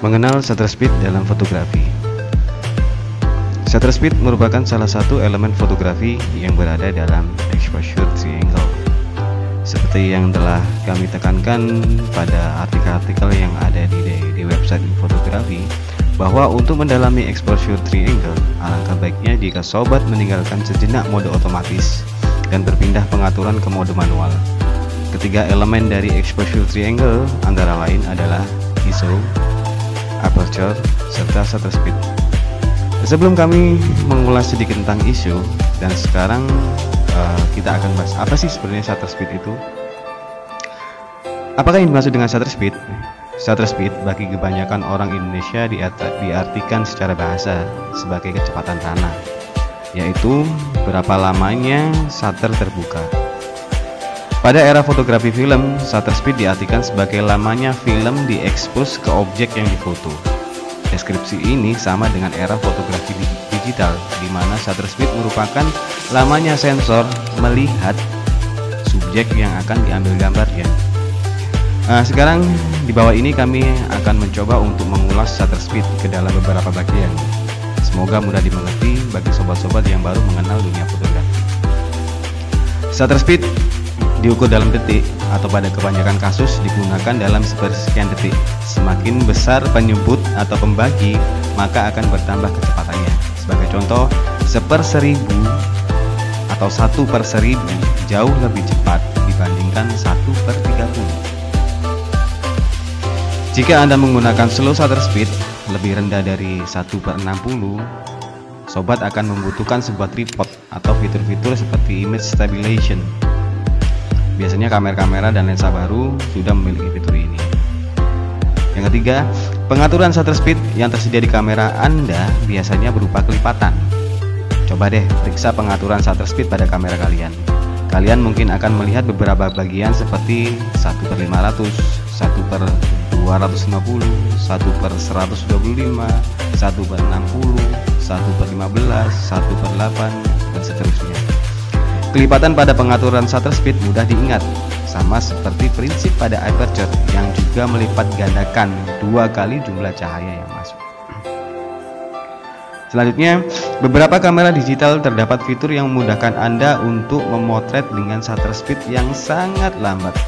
Mengenal shutter speed dalam fotografi. Shutter speed merupakan salah satu elemen fotografi yang berada dalam exposure triangle. Seperti yang telah kami tekankan pada artikel-artikel yang ada di, di website fotografi, bahwa untuk mendalami exposure triangle, alangkah baiknya jika sobat meninggalkan sejenak mode otomatis dan berpindah pengaturan ke mode manual. Ketiga elemen dari exposure triangle antara lain adalah ISO, aperture, serta shutter speed. Sebelum kami mengulas sedikit tentang isu dan sekarang uh, kita akan bahas apa sih sebenarnya shutter speed itu. Apakah yang dimaksud dengan shutter speed? Shutter speed bagi kebanyakan orang Indonesia diartikan secara bahasa sebagai kecepatan tanah, yaitu berapa lamanya shutter terbuka. Pada era fotografi film, shutter speed diartikan sebagai lamanya film diekspos ke objek yang difoto. Deskripsi ini sama dengan era fotografi digital, di mana shutter speed merupakan lamanya sensor melihat subjek yang akan diambil gambarnya. Nah, sekarang di bawah ini kami akan mencoba untuk mengulas shutter speed ke dalam beberapa bagian. Semoga mudah dimengerti bagi sobat-sobat yang baru mengenal dunia fotografi. Shutter speed diukur dalam detik atau pada kebanyakan kasus digunakan dalam sepersekian detik. Semakin besar penyebut atau pembagi, maka akan bertambah kecepatannya. Sebagai contoh, seper seribu atau satu per seribu jauh lebih cepat dibandingkan satu per tiga puluh. Jika Anda menggunakan slow shutter speed lebih rendah dari 1 per 60, sobat akan membutuhkan sebuah tripod atau fitur-fitur seperti image stabilization Biasanya kamera-kamera dan lensa baru sudah memiliki fitur ini. Yang ketiga, pengaturan shutter speed yang tersedia di kamera Anda biasanya berupa kelipatan. Coba deh periksa pengaturan shutter speed pada kamera kalian. Kalian mungkin akan melihat beberapa bagian seperti 1 per 500, 1 per 250, 1 per 125, 1 per 60, 1 per 15, 1 per 8, dan seterusnya. Kelipatan pada pengaturan shutter speed mudah diingat, sama seperti prinsip pada aperture yang juga melipat gandakan dua kali jumlah cahaya yang masuk. Selanjutnya, beberapa kamera digital terdapat fitur yang memudahkan Anda untuk memotret dengan shutter speed yang sangat lambat.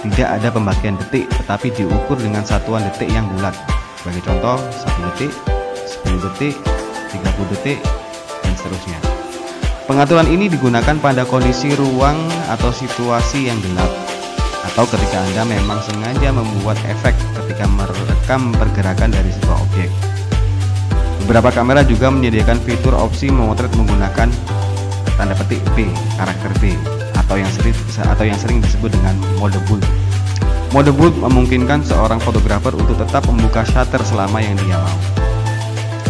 Tidak ada pembagian detik, tetapi diukur dengan satuan detik yang bulat. Sebagai contoh, 1 detik, 10 detik, 30 detik, dan seterusnya. Pengaturan ini digunakan pada kondisi ruang atau situasi yang gelap atau ketika Anda memang sengaja membuat efek ketika merekam pergerakan dari sebuah objek. Beberapa kamera juga menyediakan fitur opsi memotret menggunakan tanda petik B, karakter B atau yang sering atau yang sering disebut dengan mode bulb. Mode bulb memungkinkan seorang fotografer untuk tetap membuka shutter selama yang dia mau.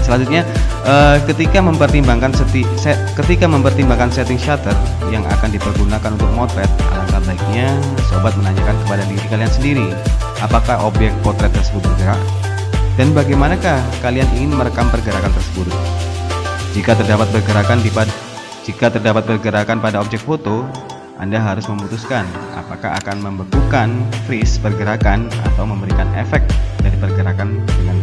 Selanjutnya, uh, ketika mempertimbangkan seti, set, ketika mempertimbangkan setting shutter yang akan dipergunakan untuk motret, alangkah baiknya sobat menanyakan kepada diri kalian sendiri, apakah objek potret tersebut bergerak dan bagaimanakah kalian ingin merekam pergerakan tersebut. Jika terdapat pergerakan di pad jika terdapat pergerakan pada objek foto, Anda harus memutuskan apakah akan membekukan freeze pergerakan atau memberikan efek dari pergerakan dengan.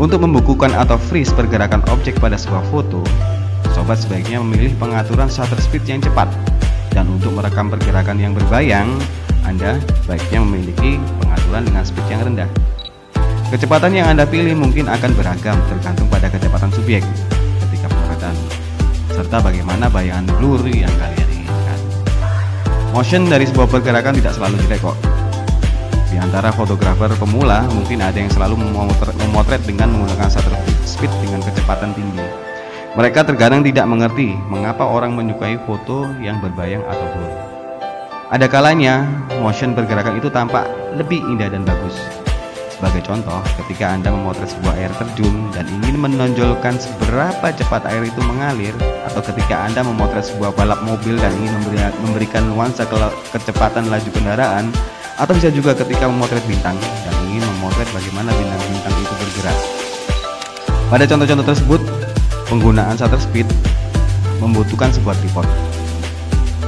Untuk membukukan atau freeze pergerakan objek pada sebuah foto, sobat sebaiknya memilih pengaturan shutter speed yang cepat. Dan untuk merekam pergerakan yang berbayang, Anda baiknya memiliki pengaturan dengan speed yang rendah. Kecepatan yang Anda pilih mungkin akan beragam tergantung pada kecepatan subjek ketika pemotretan serta bagaimana bayangan blur yang kalian inginkan. Motion dari sebuah pergerakan tidak selalu jelek kok di antara fotografer pemula, mungkin ada yang selalu memotret, dengan menggunakan shutter speed dengan kecepatan tinggi. Mereka terkadang tidak mengerti mengapa orang menyukai foto yang berbayang atau blur. Ada kalanya, motion pergerakan itu tampak lebih indah dan bagus. Sebagai contoh, ketika Anda memotret sebuah air terjun dan ingin menonjolkan seberapa cepat air itu mengalir, atau ketika Anda memotret sebuah balap mobil dan ingin memberikan nuansa kecepatan laju kendaraan, atau bisa juga ketika memotret bintang dan ingin memotret bagaimana bintang-bintang itu bergerak. Pada contoh-contoh tersebut, penggunaan shutter speed membutuhkan sebuah tripod.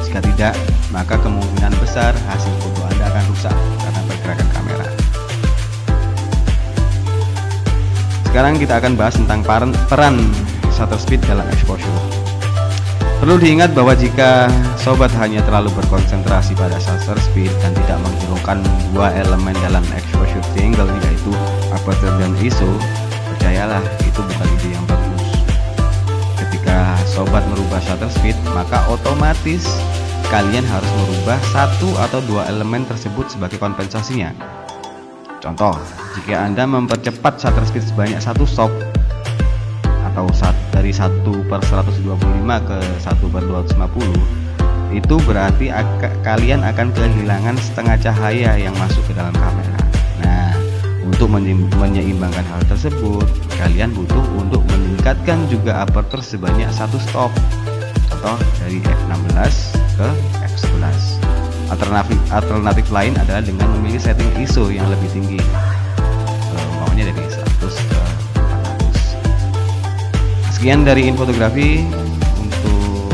Jika tidak, maka kemungkinan besar hasil foto Anda akan rusak karena pergerakan kamera. sekarang kita akan bahas tentang peran, shutter speed dalam exposure. Perlu diingat bahwa jika sobat hanya terlalu berkonsentrasi pada shutter speed dan tidak menghiraukan dua elemen dalam exposure triangle yaitu aperture dan ISO, percayalah itu bukan ide yang bagus. Ketika sobat merubah shutter speed, maka otomatis kalian harus merubah satu atau dua elemen tersebut sebagai kompensasinya. Contoh, jika Anda mempercepat shutter speed sebanyak satu stop atau dari 1 per 125 ke 1 per 250 itu berarti kalian akan kehilangan setengah cahaya yang masuk ke dalam kamera. Nah untuk menyeimbangkan hal tersebut kalian butuh untuk meningkatkan juga aperture sebanyak satu stop atau dari f16 ke f11 alternatif alternatif lain adalah dengan memilih setting ISO yang lebih tinggi. Umpamanya dari 100 ke 400 sekian dari infotografi untuk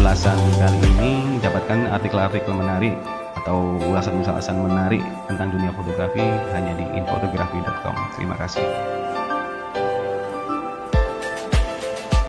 ulasan kali ini dapatkan artikel-artikel menarik atau ulasan-ulasan menarik tentang dunia fotografi hanya di infotografi.com terima kasih